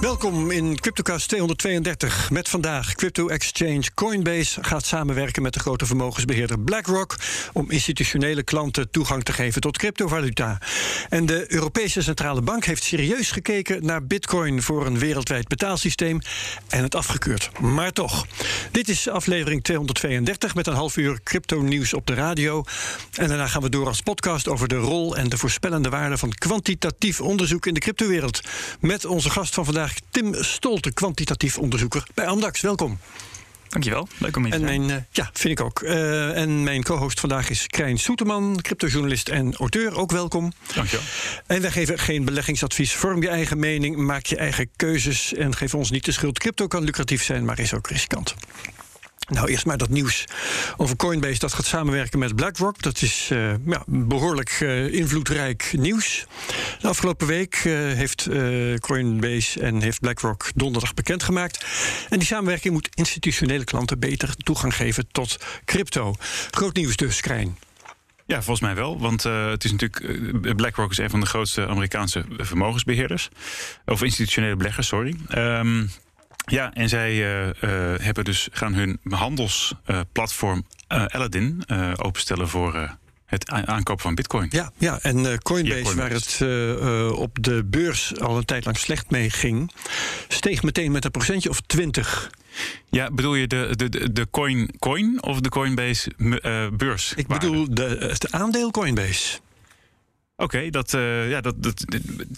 Welkom in CryptoCast 232 met vandaag crypto exchange Coinbase gaat samenwerken met de grote vermogensbeheerder BlackRock om institutionele klanten toegang te geven tot cryptovaluta. En de Europese Centrale Bank heeft serieus gekeken naar Bitcoin voor een wereldwijd betaalsysteem en het afgekeurd. Maar toch, dit is aflevering 232 met een half uur crypto nieuws op de radio. En daarna gaan we door als podcast over de rol en de voorspellende waarde van kwantitatief onderzoek in de cryptowereld met onze gast van vandaag Tim Stolte, kwantitatief onderzoeker bij Amdax. Welkom. Dankjewel, leuk om hier te En mijn, eh, ja, vind ik ook. Eh, en mijn co-host vandaag is Krijn Soeterman, cryptojournalist en auteur. Ook welkom. Dankjewel. En wij geven geen beleggingsadvies. Vorm je eigen mening, maak je eigen keuzes en geef ons niet de schuld. Crypto kan lucratief zijn, maar is ook riskant. Nou, eerst maar dat nieuws over Coinbase. Dat gaat samenwerken met BlackRock. Dat is eh, ja, behoorlijk eh, invloedrijk nieuws. De afgelopen week eh, heeft Coinbase en heeft BlackRock donderdag bekendgemaakt. En die samenwerking moet institutionele klanten beter toegang geven tot crypto. Groot nieuws dus, Krijn. Ja, volgens mij wel. Want het is natuurlijk. BlackRock is een van de grootste Amerikaanse vermogensbeheerders. Of institutionele beleggers, sorry. Um, ja, en zij uh, hebben dus, gaan hun handelsplatform Aladdin openstellen voor het aankopen van bitcoin. Ja, ja en uh, Coinbase, ja, Coinbase, waar het uh, op de beurs al een tijd lang slecht mee ging, steeg meteen met een procentje of 20. Ja, bedoel je de, de, de coin, coin of de Coinbase uh, beurs? Ik bedoel de, het aandeel Coinbase. Oké, okay, dat, uh, ja, dat, dat,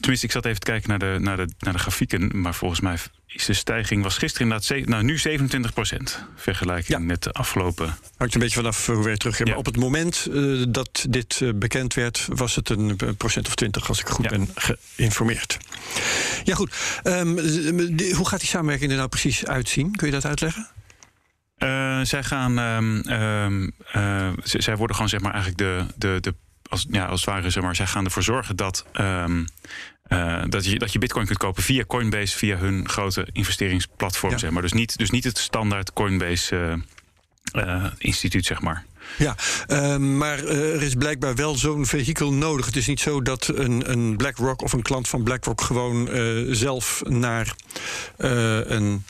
tenminste, ik zat even te kijken naar de, naar, de, naar de grafieken. Maar volgens mij is de stijging was gisteren inderdaad nou, nu 27 procent. Vergelijking ja. met de afgelopen. Hangt een beetje vanaf hoe weer terug. Ja. Maar op het moment uh, dat dit uh, bekend werd, was het een procent of 20, als ik goed ja. ben geïnformeerd. Ja, goed. Um, die, hoe gaat die samenwerking er nou precies uitzien? Kun je dat uitleggen? Uh, zij gaan. Um, zij worden gewoon zeg maar eigenlijk de. de, de als, ja, als het ware, zeg maar, zij gaan ervoor zorgen dat, um, uh, dat, je, dat je bitcoin kunt kopen via Coinbase, via hun grote investeringsplatform. Ja. Zeg maar. dus, niet, dus niet het standaard Coinbase uh, uh, instituut, zeg maar. Ja, uh, maar er is blijkbaar wel zo'n vehikel nodig. Het is niet zo dat een, een BlackRock of een klant van BlackRock gewoon zelf naar een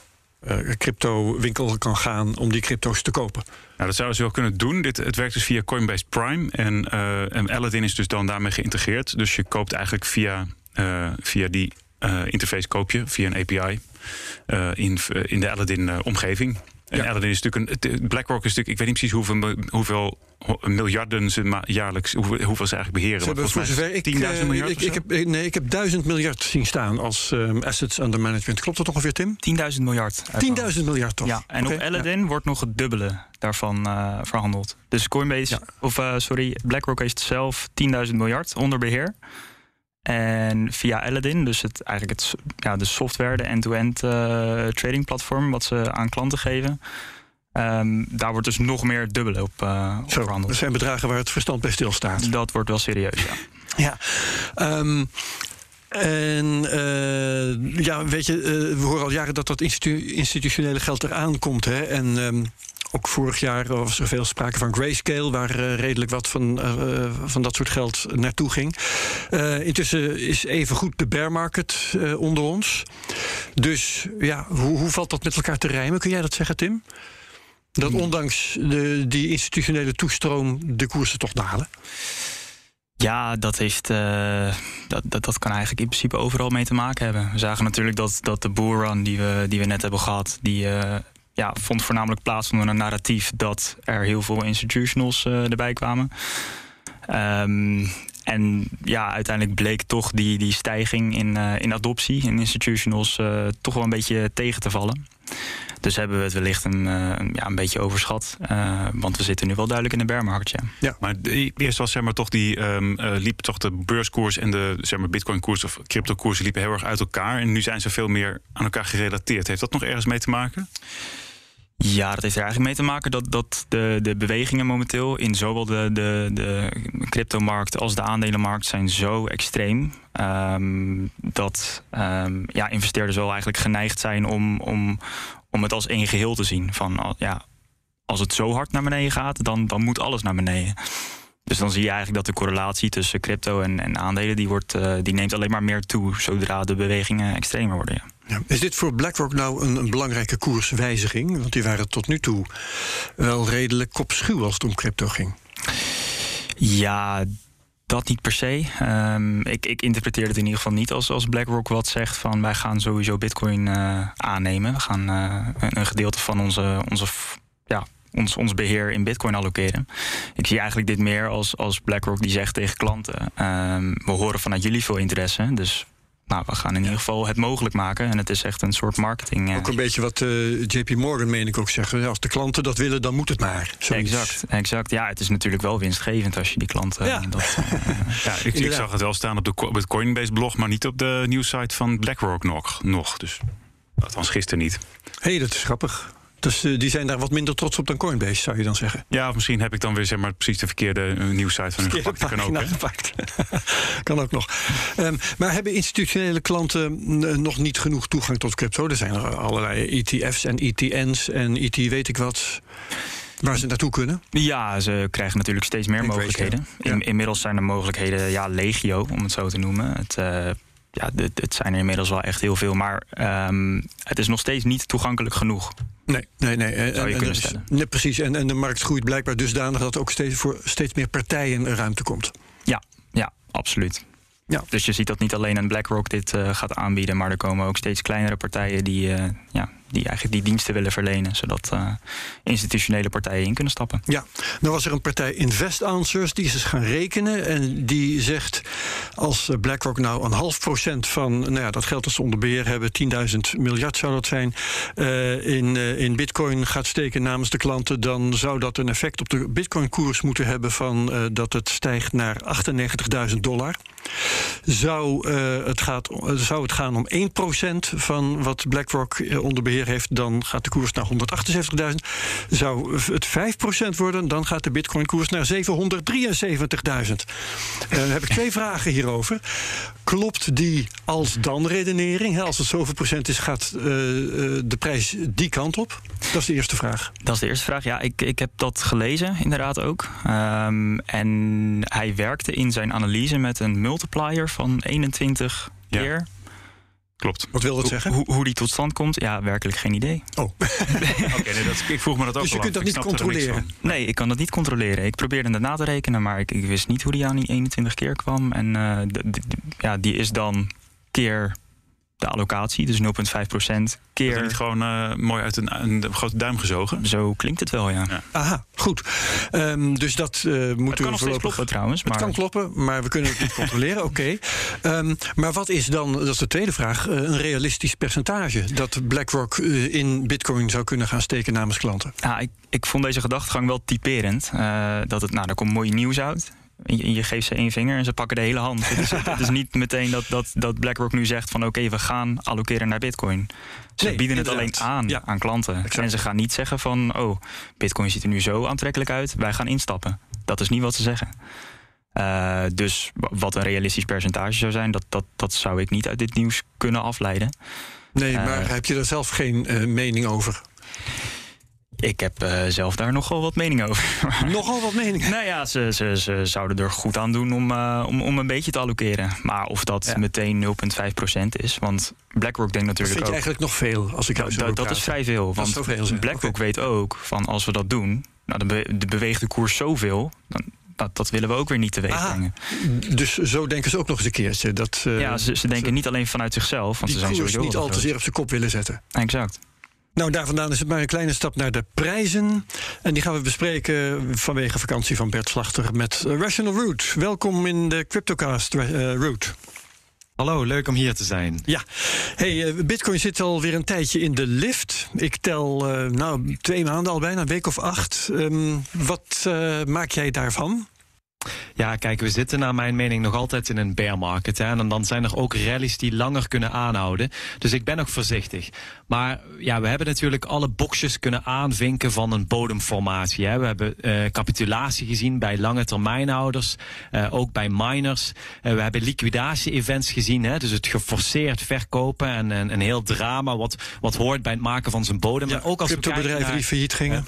uh, crypto-winkel kan gaan om die crypto's te kopen. Nou, dat zouden ze wel kunnen doen. Dit, het werkt dus via Coinbase Prime. En, uh, en Aladdin is dus dan daarmee geïntegreerd. Dus je koopt eigenlijk via, uh, via die interface koop je, via een API, in, in de Aladdin-omgeving. En ja. Aladdin is natuurlijk een. BlackRock is natuurlijk. Ik weet niet precies hoeveel, hoeveel miljarden ze jaarlijks. Hoeveel, hoeveel ze eigenlijk beheren. Ze hebben, voor zover ik, 10.000 miljard. Ik, ik, heb, nee, ik heb duizend miljard zien staan als um, assets under management. Klopt dat ongeveer, Tim? 10.000 miljard. 10.000 miljard toch? Ja, en okay. op Aladdin ja. wordt nog het dubbele daarvan uh, verhandeld. Dus Coinbase, ja. of uh, sorry, BlackRock heeft zelf 10.000 miljard onder beheer. En via Aladdin, dus het, eigenlijk het, ja, de software, de end-to-end uh, trading platform, wat ze aan klanten geven. Um, daar wordt dus nog meer dubbele op, uh, op Zo, verhandeld. Dat zijn bedragen waar het verstand bij stilstaat. Dat wordt wel serieus, ja. ja. Um, en uh, ja, weet je, uh, we horen al jaren dat dat institu institutionele geld eraan komt. Hè? En um, ook vorig jaar was er veel sprake van grayscale, waar uh, redelijk wat van, uh, van dat soort geld naartoe ging. Uh, intussen is even goed de bear market onder ons. Dus ja, hoe, hoe valt dat met elkaar te rijmen? Kun jij dat zeggen, Tim? Dat ondanks de, die institutionele toestroom de koersen toch dalen? Ja, dat, heeft, uh, dat, dat, dat kan eigenlijk in principe overal mee te maken hebben. We zagen natuurlijk dat, dat de bullrun die we, die we net hebben gehad... die uh, ja, vond voornamelijk plaats onder een narratief... dat er heel veel institutionals uh, erbij kwamen. Um, en ja, uiteindelijk bleek toch die, die stijging in, in adoptie... in institutionals toch wel een beetje tegen te vallen. Dus hebben we het wellicht een, ja, een beetje overschat. want we zitten nu wel duidelijk in de bear. Ja. Maar eerst was zeg maar, toch die, um, liep toch de beurskoers en de zeg maar, bitcoin-koers of crypto-koersen liepen heel erg uit elkaar. En nu zijn ze veel meer aan elkaar gerelateerd. Heeft dat nog ergens mee te maken? Ja, dat heeft er eigenlijk mee te maken dat, dat de, de bewegingen momenteel in zowel de, de, de cryptomarkt als de aandelenmarkt zijn zo extreem. Um, dat um, ja, investeerders wel eigenlijk geneigd zijn om, om, om het als één geheel te zien. Van ja, als het zo hard naar beneden gaat, dan, dan moet alles naar beneden. Dus dan zie je eigenlijk dat de correlatie tussen crypto en, en aandelen die wordt, uh, die neemt alleen maar meer toe zodra de bewegingen extremer worden. Ja. Is dit voor BlackRock nou een, een, belangrijke koerswijziging? Want die waren tot nu toe wel redelijk kopschuw als het om crypto ging. Ja, dat niet per se. Um, ik, ik, interpreteer het in ieder geval niet als, als BlackRock wat zegt van wij gaan sowieso Bitcoin uh, aannemen. We gaan uh, een, een, gedeelte van onze, onze ja, ons, ons beheer in Bitcoin allokeren. Ik zie eigenlijk dit meer als, als BlackRock die zegt tegen klanten: um, we horen vanuit jullie veel interesse, dus nou, we gaan in ieder geval het mogelijk maken. En het is echt een soort marketing. Eh. Ook een beetje wat uh, JP Morgan, meen ik ook zeggen. Als de klanten dat willen, dan moet het maar. Zoiets. Exact, exact. Ja, het is natuurlijk wel winstgevend als je die klanten... Ja. Dat, uh, ja, ik, ik, zag het wel staan op, de, op het Coinbase-blog... maar niet op de nieuwsite van BlackRock nog. nog dus althans gisteren niet. Hé, hey, dat is grappig. Dus uh, die zijn daar wat minder trots op dan Coinbase, zou je dan zeggen? Ja, of misschien heb ik dan weer zeg maar, precies de verkeerde uh, nieuwsite van hun gepakt. Kan ook, gepakt. kan ook nog. Um, maar hebben institutionele klanten uh, nog niet genoeg toegang tot crypto? Er zijn er allerlei ETF's en ETN's en ET weet ik wat. Waar ze naartoe kunnen? Ja, ze krijgen natuurlijk steeds meer mogelijkheden. In, inmiddels zijn er mogelijkheden, ja, legio, om het zo te noemen. Het, ja, het zijn er inmiddels wel echt heel veel. Maar um, het is nog steeds niet toegankelijk genoeg. Nee, nee, nee. Zou je en, kunnen stellen. Nee, precies. En, en de markt groeit blijkbaar dusdanig dat ook steeds voor steeds meer partijen ruimte komt. Ja, ja, absoluut. Ja. Dus je ziet dat niet alleen een BlackRock dit uh, gaat aanbieden, maar er komen ook steeds kleinere partijen die uh, ja, die eigenlijk die diensten willen verlenen, zodat uh, institutionele partijen in kunnen stappen. Ja, dan was er een partij Invest Answers, die is gaan rekenen en die zegt als BlackRock nou een half procent van nou ja, dat geld dat ze onder beheer hebben, 10.000 miljard zou dat zijn, uh, in, uh, in bitcoin gaat steken namens de klanten, dan zou dat een effect op de bitcoin-koers moeten hebben van dat het stijgt naar 98.000 dollar. Zou, het gaat, zou het gaan om 1% van wat BlackRock onder beheer heeft, dan gaat de koers naar 178.000. Zou het 5% worden, dan gaat de Bitcoin-koers naar 773.000. Uh, dan heb ik twee vragen hierover. Klopt die als dan redenering? Als het zoveel procent is, gaat de prijs die kant op? Dat is de eerste vraag. Dat is de eerste vraag. Ja, ik, ik heb dat gelezen, inderdaad ook. Um, en hij werkte in zijn analyse met een multiplier van 21 keer. Ja. Klopt. Wat wil dat zeggen? Hoe, hoe die tot stand komt? Ja, werkelijk geen idee. Oh. Oké, nee, ik vroeg me dat ook Dus je kunt dat niet controleren? Nee, ik kan dat niet controleren. Ik probeerde het na te rekenen, maar ik, ik wist niet hoe die aan die 21 keer kwam. En uh, ja, die is dan keer de allocatie, dus 0,5 procent keer. Dat niet gewoon uh, mooi uit een, een, grote duim gezogen? Zo klinkt het wel, ja. ja. Aha, goed. Um, dus dat uh, moeten het kan we voorlopig... kloppen trouwens. Maar... Het kan kloppen, maar we kunnen het niet controleren. Oké. Okay. Um, maar wat is dan, dat is de tweede vraag, uh, een realistisch percentage dat BlackRock in Bitcoin zou kunnen gaan steken namens klanten? Ja, ik, ik vond deze gedachtegang wel typerend. dat het, nou, daar komt mooi nieuws uit. Je, je, geeft ze één vinger en ze pakken de hele hand. het, is, het is niet meteen dat, dat, dat BlackRock nu zegt van oké, we gaan allokeren naar bitcoin. Ze nee, bieden het alleen aan ja. aan klanten. Exact. En ze gaan niet zeggen van oh, bitcoin ziet er nu zo aantrekkelijk uit, wij gaan instappen. Dat is niet wat ze zeggen. Uh, dus wat een realistisch percentage zou zijn, dat, dat, dat zou ik niet uit dit nieuws kunnen afleiden. Nee, maar uh, heb je er zelf geen uh, mening over? Ik heb uh, zelf daar nogal wat mening over. nogal wat mening? nou ja, ze, ze, ze zouden er goed aan doen om, uh, om, om een beetje te allokeren. Maar of dat ja. meteen 0,5% is. Want BlackRock denkt natuurlijk dat vind je ook... eigenlijk nog veel, als ik jou zo Dat, dat is vrij veel. Want BlackRock okay. weet ook van als we dat doen... Nou, dan be beweegt de koers zoveel... Dan, dat, dat, willen we ook weer niet teweeg brengen. Dus zo denken ze ook nog eens een keertje. Dat, uh, ja, ze, ze denken ze, niet alleen vanuit zichzelf. Want die ze zijn sowieso niet al te zeer op zijn kop willen zetten. Exact. Nou, daar vandaan is het maar een kleine stap naar de prijzen. En die gaan we bespreken vanwege vakantie van Bert Slachter met Rational Root. Welkom in de Cryptocast, uh, Root. Hallo, leuk om hier te zijn. Ja, hey, eh, Bitcoin zit alweer een tijdje in de lift. Ik tel uh, nou twee maanden al bijna, een week of acht. Um, wat maak jij daarvan? Ja, kijk, we zitten naar mijn mening nog altijd in een bear market. Hè, en dan zijn er ook rallies die langer kunnen aanhouden. Dus ik ben nog voorzichtig. Maar ja, we hebben natuurlijk alle boxjes kunnen aanvinken van een bodemformatie. Hè. We hebben uh, capitulatie gezien bij lange termijnhouders, uh, ook bij miners. Uh, we hebben liquidatie-events gezien, hè, dus het geforceerd verkopen en een, heel drama wat, wat hoort bij het maken van zijn bodem. Ja, ook als cryptobedrijven die failliet gingen.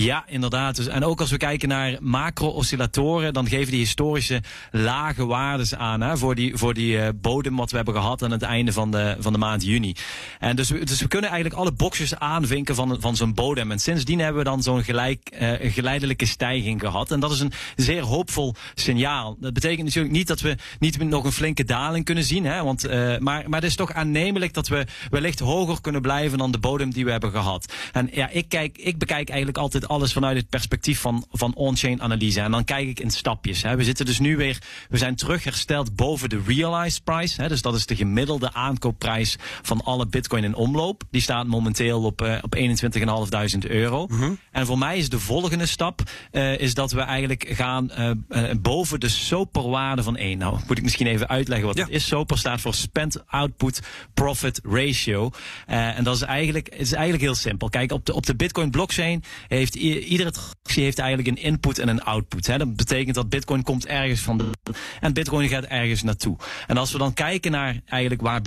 Ja, inderdaad. Dus, en ook als we kijken naar macro-oscillatoren, dan geven die historische lage waardes aan hè, voor die, voor die uh, bodem wat we hebben gehad aan het einde van de, van de maand juni. En dus, dus we kunnen eigenlijk alle boxjes aanvinken van, van zo'n bodem. En sindsdien hebben we dan zo'n gelijk, uh, geleidelijke stijging gehad. En dat is een zeer hoopvol signaal. Dat betekent natuurlijk niet dat we niet nog een flinke daling kunnen zien. Hè, want, uh, maar, maar het is toch aannemelijk dat we wellicht hoger kunnen blijven dan de bodem die we hebben gehad. En ja, ik, kijk, ik bekijk eigenlijk altijd alles vanuit het perspectief van, van on-chain analyse. En dan kijk ik in stapjes. Hè. We zitten dus nu weer, we zijn terug hersteld boven de realized price. Hè. Dus dat is de gemiddelde aankoopprijs van alle bitcoin in omloop. Die staat momenteel op, uh, op 21.500 euro. Mm -hmm. En voor mij is de volgende stap, uh, is dat we eigenlijk gaan uh, boven de SOPR-waarde van 1. Nou, moet ik misschien even uitleggen wat ja. dat is. SOPR staat voor Spent Output Profit Ratio. en dat is eigenlijk, is eigenlijk heel simpel. Kijk, op de, op de bitcoin blockchain heeft iedere transactie heeft eigenlijk een input en een output. Hè. Dat betekent dat Bitcoin komt ergens van en Bitcoin gaat ergens naartoe. En als we dan kijken naar eigenlijk waar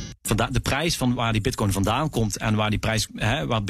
de prijs van waar die Bitcoin vandaan komt en waar die prijs hè, waar,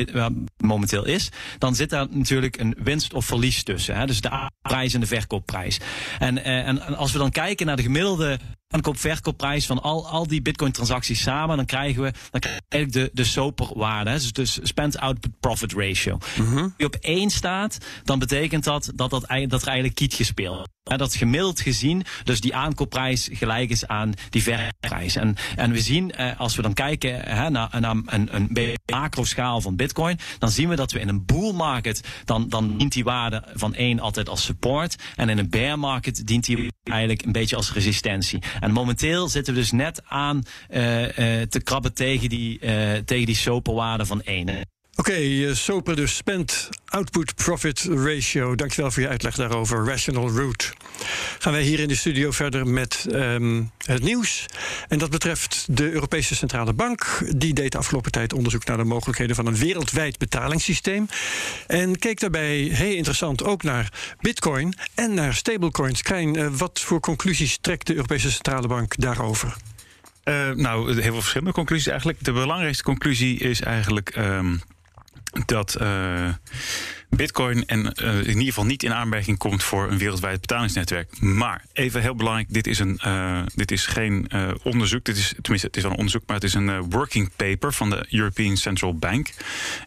momenteel is, dan zit daar natuurlijk een winst of verlies tussen. Hè. Dus de prijs en de verkoopprijs. En, en, en als we dan kijken naar de gemiddelde aankoop-verkoopprijs van al, al die bitcoin-transacties samen, dan krijgen we dan je eigenlijk de, de SOPR-waarde. Dus, dus Spend Output Profit Ratio. Mm -hmm. Die op één staat, dan betekent dat dat, dat, dat er eigenlijk kiet gespeeld en dat gemiddeld gezien dus die aankoopprijs gelijk is aan die verkoopprijs. En, en we zien, eh, als we dan kijken hè, naar, een, een macro-schaal van bitcoin, dan zien we dat we in een bull market, dan, dan dient die waarde van 1 altijd als support. En in een bear market dient die eigenlijk een beetje als resistentie. En momenteel zitten we dus net aan uh, uh, te krabben tegen die, uh, tegen die soperwaarde van 1. Oké, okay, uh, SOPR dus Spent Output Profit Ratio. Dankjewel voor je uitleg daarover. Rational Root. Gaan wij hier in de studio verder met um, het nieuws. En dat betreft de Europese Centrale Bank. Die deed de afgelopen tijd onderzoek naar de mogelijkheden van een wereldwijd betalingssysteem. En keek daarbij, heel interessant, ook naar bitcoin en naar stablecoins. Krijn, uh, wat voor conclusies trekt de Europese Centrale Bank daarover? Uh, nou, heel veel verschillende conclusies eigenlijk. De belangrijkste conclusie is eigenlijk... Um dat uh, Bitcoin en uh, in ieder geval niet in aanmerking komt voor een wereldwijd betalingsnetwerk. Maar even heel belangrijk: dit is, een, uh, dit is geen onderzoek. Dit is, tenminste, het is wel een onderzoek, maar het is een working paper van de European Central Bank.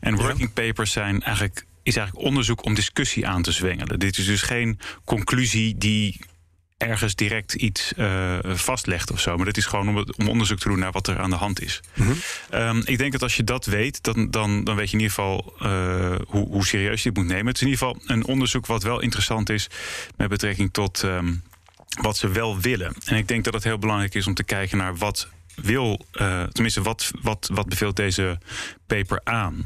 En working ja. papers zijn eigenlijk, is eigenlijk onderzoek om discussie aan te zwengelen. Dit is dus geen conclusie die ergens direct iets uh, vastlegt of zo. Maar dat is gewoon om, om, onderzoek te doen naar wat er aan de hand is. Mm -hmm. um, ik denk dat als je dat weet, dan, dan, dan weet je in ieder geval uh, hoe, hoe, serieus je het moet nemen. Het is in ieder geval een onderzoek wat wel interessant is met betrekking tot um, wat ze wel willen. En ik denk dat het heel belangrijk is om te kijken naar wat wil, uh, tenminste, wat, wat, wat beveelt deze paper aan?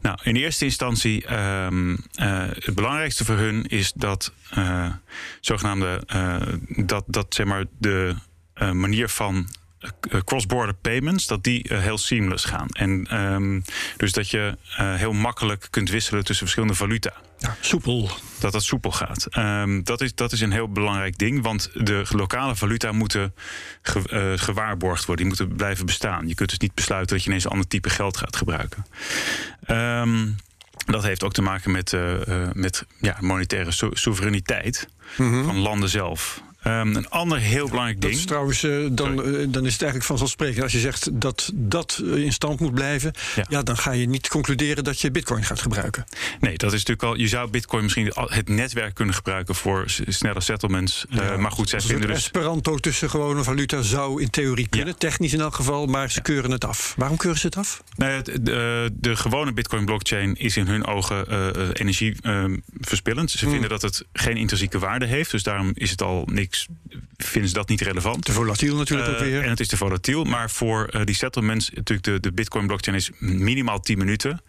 Nou, in eerste instantie, um, uh, het belangrijkste voor hun is dat uh, zogenaamde, dat, dat zeg maar de manier van cross-border payments, dat die uh, heel seamless gaan. En um, dus dat je uh, heel makkelijk kunt wisselen tussen verschillende valuta. Ja, soepel. Dat dat soepel gaat. Um, dat, is, dat is een heel belangrijk ding, want de lokale valuta moeten ge, uh, gewaarborgd worden. Die moeten blijven bestaan. Je kunt dus niet besluiten dat je ineens een ander type geld gaat gebruiken. Um, dat heeft ook te maken met, met ja, monetaire so soevereiniteit mm -hmm. van landen zelf. Um, een ander heel belangrijk dat ding. Is trouwens, uh, dan, uh, dan is het eigenlijk vanzelfsprekend. Als je zegt dat dat in stand moet blijven, ja. ja. dan ga je niet concluderen dat je Bitcoin gaat gebruiken. Nee, dat is natuurlijk al. Je zou Bitcoin misschien het netwerk kunnen gebruiken voor snelle settlements. Ja, uh, maar goed, zij vinden dus. Esperanto tussen gewone valuta zou in theorie kunnen, ja. technisch in elk geval, maar ze keuren het af. Waarom keuren ze het af? Nee, de, de, de gewone Bitcoin-blockchain is in hun ogen energie verspillend. Ze hmm. vinden dat het geen intrinsieke waarde heeft, dus daarom is het al niks ik, vinden ze dat niet relevant. Te volatiel natuurlijk ook Eh, weer. En het is te volatiel. Maar voor eh, die settlements, natuurlijk de, de Bitcoin blockchain is minimaal 10 minuten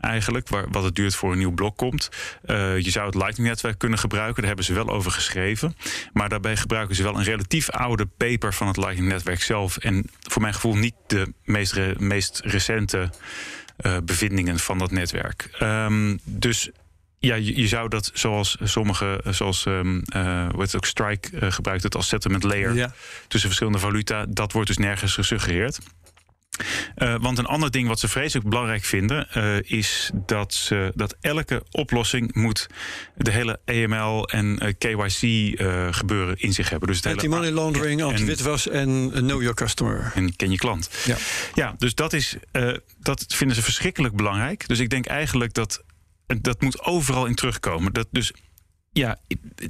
eigenlijk, waar, wat het duurt voor een nieuw blok komt. Eh, je zou het Lightning netwerk kunnen gebruiken, daar hebben ze wel over geschreven. Maar daarbij gebruiken ze wel een relatief oude paper van het Lightning netwerk zelf. En voor mijn gevoel niet de meest, re- meest recente bevindingen van dat netwerk. Ehm, dus ja, je, je zou dat zoals sommige, zoals eh, hoe heet het ook, Strike eh, gebruikt het als settlement layer Ja. tussen verschillende valuta. Dat wordt dus nergens gesuggereerd. Want een ander ding wat ze vreselijk belangrijk vinden, is dat, ze, dat elke oplossing moet de hele AML en KYC gebeuren in zich hebben. Dus het hele Anti-money laundering, anti-witwas en know your customer. en ken je klant. Ja. Ja, dus dat, is, dat vinden ze verschrikkelijk belangrijk. Dus ik denk eigenlijk dat dat moet overal in terugkomen. Dat dus, ja,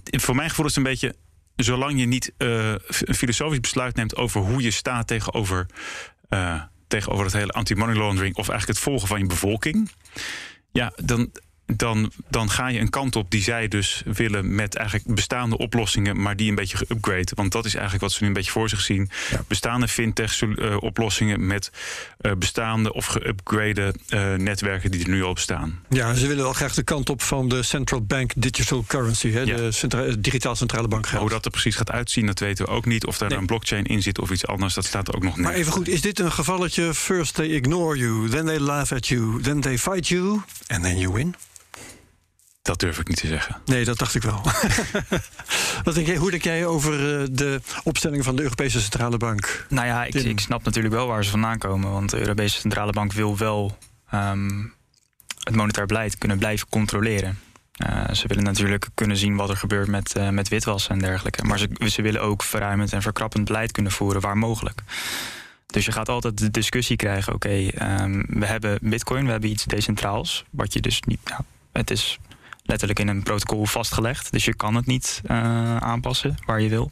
voor mijn gevoel is het een beetje... zolang je niet eh, een filosofisch besluit neemt over hoe je staat tegenover... eh, tegenover het hele anti-money laundering... of eigenlijk het volgen van je bevolking... ja, dan, dan, dan ga je een kant op die zij dus willen met eigenlijk bestaande oplossingen, maar die een beetje geupgrade. Want dat is eigenlijk wat ze nu een beetje voor zich zien. Bestaande fintech-oplossingen met eh, bestaande of geupgrade eh, netwerken die er nu al bestaan. Ja, ze willen wel graag de kant op van de central bank digital currency, hè, Ja. de centra digitaal centrale bank geld. hoe dat er precies gaat uitzien, dat weten we ook niet. Of daar Nee. een blockchain in zit of iets anders, dat staat er ook nog niet. Maar even goed, is dit een gevalletje? First they ignore you, then they laugh at you, then they fight you, and then you win? Dat durf ik niet te zeggen. Nee, dat dacht ik wel. Wat denk jij, hoe denk jij over eh, de opstelling van de Europese Centrale Bank? Nou ja, ik, ik snap natuurlijk wel waar ze vandaan komen. Want de Europese Centrale Bank wil wel ehm, het monetair beleid kunnen blijven controleren. Eh, ze willen natuurlijk kunnen zien wat er gebeurt met, eh, met witwassen en dergelijke. Maar ze, ze willen ook verruimend en verkrappend beleid kunnen voeren waar mogelijk. Dus je gaat altijd de discussie krijgen: oké, ehm, we hebben Bitcoin, we hebben iets decentraals. Wat je dus niet. Ja, het is letterlijk in een protocol vastgelegd. Dus je kan het niet eh, aanpassen waar je wil.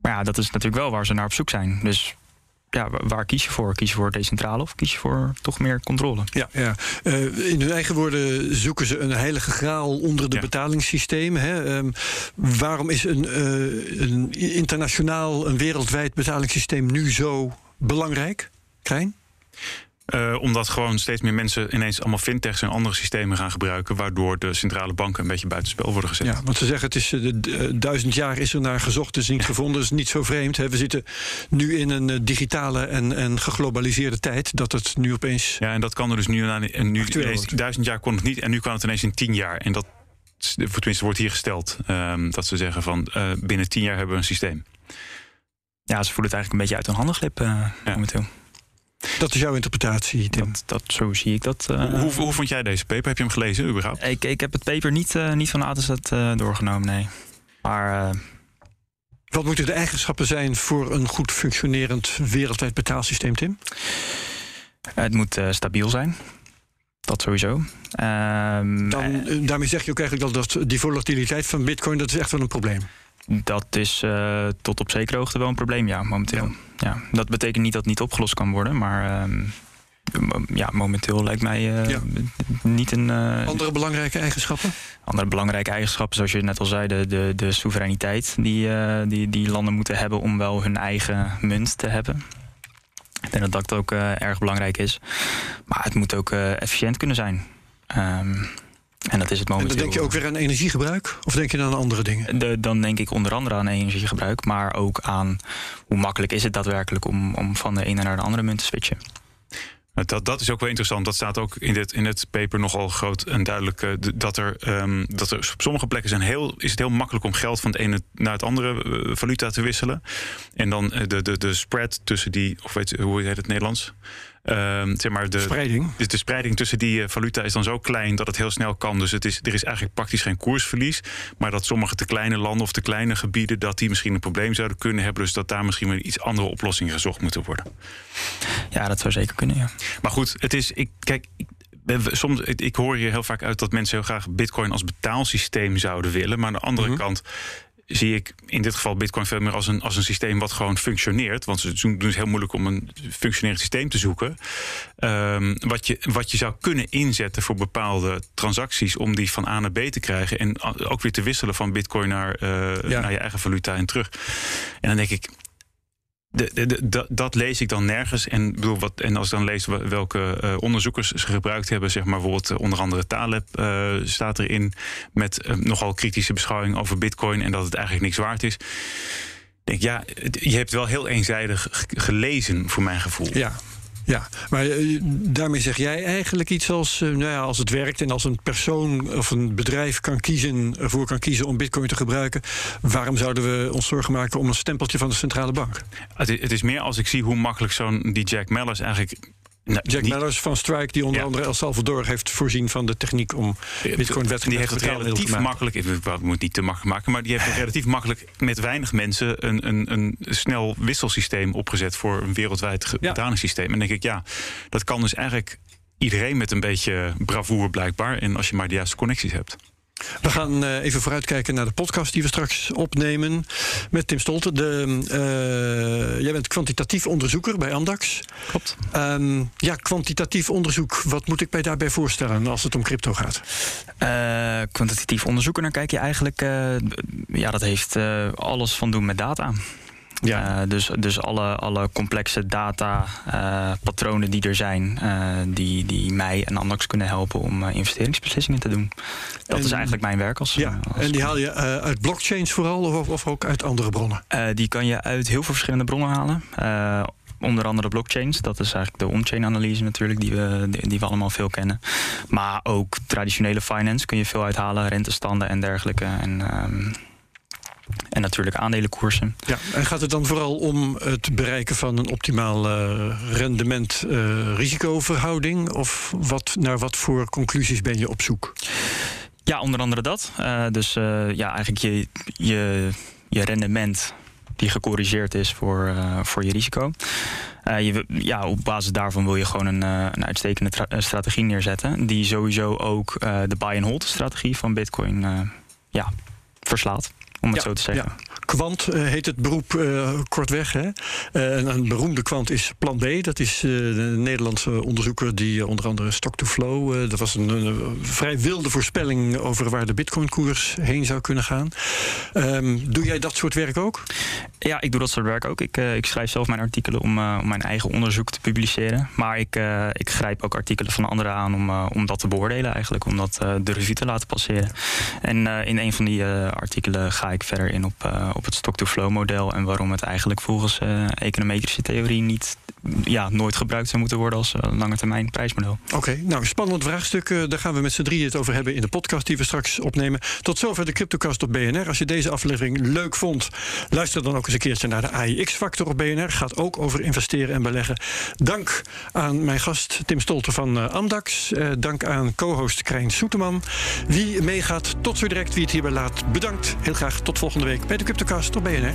Maar ja, dat is natuurlijk wel waar ze naar op zoek zijn. Dus ja, wa- waar kies je voor? Kies je voor decentraal of kies je voor toch meer controle? Ja, ja. Eh, in hun eigen woorden zoeken ze een heilige graal onder de Ja. betalingssystemen. Hè. Ehm, waarom is een, eh, een internationaal, een wereldwijd betalingssysteem nu zo belangrijk? Krijn? Eh, omdat gewoon steeds meer mensen ineens allemaal fintechs en andere systemen gaan gebruiken, waardoor de centrale banken een beetje buitenspel worden gezet. Ja, want ze zeggen het is eh, de- de- duizend jaar is er naar gezocht, is niet gevonden, is niet zo vreemd. Hè. We zitten nu in een eh, digitale en, en geglobaliseerde tijd dat het nu opeens. Ja, en dat kan er dus nu, na- en nu ineens, duizend jaar kon het niet en nu kan het ineens in tien jaar. En dat, tenminste, wordt hier gesteld. ehm, dat ze zeggen van eh, binnen tien jaar hebben we een systeem. Ja, ze voelen het eigenlijk een beetje uit hun handen glippen eh, Ja. Dat is jouw interpretatie, Tim. Dat, dat, zo zie ik dat. eh. hoe, hoe vond jij deze paper? Heb je hem gelezen überhaupt? ik, ik heb het paper niet, eh, niet van A tot Z eh, doorgenomen, nee. Maar eh, Wat moeten de eigenschappen zijn voor een goed functionerend wereldwijd betaalsysteem, Tim? het moet eh, stabiel zijn. Dat sowieso. Ehm, Dan, daarmee zeg je ook eigenlijk al dat die volatiliteit van Bitcoin dat is echt wel een probleem. Dat is eh, tot op zekere hoogte wel een probleem, ja, momenteel. Ja. dat betekent niet dat het niet opgelost kan worden, maar ehm, ja, momenteel lijkt mij eh, Ja. niet een eh, Andere belangrijke eigenschappen? andere belangrijke eigenschappen, zoals je net al zei, de, de, de soevereiniteit die, die, die landen moeten hebben om wel hun eigen munt te hebben. Ik denk dat dat ook erg belangrijk is. Maar het moet ook efficiënt kunnen zijn. Ehm, en dat is het En momenteel. dan denk je ook weer aan energiegebruik? Of denk je dan aan andere dingen? De, dan denk ik onder andere aan energiegebruik, maar ook aan hoe makkelijk is het daadwerkelijk om, om van de ene naar de andere munt te switchen. Dat, dat is ook wel interessant. Dat staat ook in dit, in het paper nogal groot en duidelijk. eh, dat, er, ehm, dat er op sommige plekken zijn heel, is het heel makkelijk om geld van het ene naar het andere eh, valuta te wisselen. En dan eh, de, de, de spread tussen die, of weet je, hoe heet het Nederlands? Ehm, zeg maar de, Spreiding. dus de spreiding tussen die eh, valuta is dan zo klein dat het heel snel kan. Dus het is, er is eigenlijk praktisch geen koersverlies. Maar dat sommige te kleine landen of te kleine gebieden... dat die misschien een probleem zouden kunnen hebben. Dus dat daar misschien weer iets andere oplossingen gezocht moeten worden. Ja, dat zou zeker kunnen, ja. Maar goed, het is. Ik, kijk, soms, ik, ik hoor hier heel vaak uit dat mensen heel graag Bitcoin als betaalsysteem zouden willen. Maar aan de andere Mhm. kant. Zie ik in dit geval Bitcoin veel meer als een, als een systeem wat gewoon functioneert. Want ze doen het heel moeilijk om een functionerend systeem te zoeken. Ehm, wat, je, wat je zou kunnen inzetten voor bepaalde transacties om die van A naar B te krijgen. En ook weer te wisselen van Bitcoin naar, uh, naar je eigen valuta en terug. En dan denk ik de, dat lees ik dan nergens. En, bedoel, wat, en als ik dan lees welke uh, onderzoekers ze gebruikt hebben, zeg maar bijvoorbeeld uh, onder andere Taleb uh, staat erin met nogal kritische beschouwing over Bitcoin en dat het eigenlijk niks waard is. Denk ja, je hebt wel heel eenzijdig gelezen voor mijn gevoel. Ja, ja, maar uh, daarmee zeg jij eigenlijk iets als, uh, nou ja, als het werkt en als een persoon of een bedrijf kan kiezen, ervoor kan kiezen om bitcoin te gebruiken, waarom zouden we ons zorgen maken om een stempeltje van de centrale bank? Het, het is meer als ik zie hoe makkelijk zo'n die Jack Mellers eigenlijk Nee, Jack Mellers van Strike, die onder andere El Salvador heeft voorzien van de techniek om bitcoin wet Die heeft het relatief makkelijk, ik moet niet te makkelijk maken, maar die heeft relatief makkelijk met weinig mensen een, een, een snel wisselsysteem opgezet voor een wereldwijd betalingssysteem. En denk ik, ja, dat kan dus eigenlijk iedereen met een beetje bravoure blijkbaar. En als je maar de juiste connecties hebt. We gaan uh, even vooruitkijken naar de podcast die we straks opnemen met Tim Stolte. De, uh, jij bent kwantitatief onderzoeker bij Amdax. Klopt. Um, ja, kwantitatief onderzoek. Wat moet ik mij daarbij voorstellen als het om crypto gaat? Uh, kwantitatief onderzoeken, dan kijk je eigenlijk... ja, dat heeft alles van doen met data. Ja. Uh, dus dus alle, alle complexe data, uh, patronen die er zijn, uh, die, die mij en Andax kunnen helpen om investeringsbeslissingen te doen. Dat en, is eigenlijk mijn werk als. Ja, als en die haal je uit blockchains vooral of, of ook uit andere bronnen? die kan je uit heel veel verschillende bronnen halen. Onder andere blockchains, dat is eigenlijk de on-chain analyse natuurlijk, die we, die we allemaal veel kennen. Maar ook traditionele finance kun je veel uithalen, rentestanden en dergelijke. En, um, en natuurlijk aandelenkoersen. Ja, en gaat het dan vooral om het bereiken van een optimaal uh, rendement-risicoverhouding? Uh, of wat, naar wat voor conclusies ben je op zoek? Ja, onder andere dat. Uh, dus ja, eigenlijk je, je, je rendement die gecorrigeerd is voor, voor je risico. je, ja, op basis daarvan wil je gewoon een, een uitstekende strategie neerzetten. Die sowieso ook de buy-and-hold strategie van Bitcoin ja, verslaat om het ja, zo te zeggen. Ja. Kwant uh, heet het beroep uh, kortweg. Hè? Uh, een beroemde kwant is Plan B. Dat is de Nederlandse onderzoeker die onder andere Stock to Flow. dat was een, een, vrij wilde voorspelling over waar de Bitcoin-koers heen zou kunnen gaan. Um, doe jij dat soort werk ook? Ja, ik doe dat soort werk ook. Ik, ik schrijf zelf mijn artikelen om, om, mijn eigen onderzoek te publiceren. Maar ik, ik grijp ook artikelen van anderen aan om, om dat te beoordelen eigenlijk. Om dat de revue te laten passeren. En in een van die artikelen ga ik verder in op op het stock-to-flow model en waarom het eigenlijk volgens uh, econometrische theorie niet, ja, nooit gebruikt zou moeten worden als uh, lange termijn prijsmodel. Oké, nou spannend vraagstuk. Uh, daar gaan we met z'n drieën het over hebben in de podcast die we straks opnemen. Tot zover de Cryptocast op BNR. Als je deze aflevering leuk vond, luister dan ook eens een keertje naar de AIX-factor op BNR. Gaat ook over investeren en beleggen. Dank aan mijn gast Tim Stolter van Amdax. dank aan co-host Krijn Soeteman. Wie meegaat, tot zo direct. Wie het hierbij laat, bedankt. Heel graag tot volgende week bij de Cryptocast op BNR.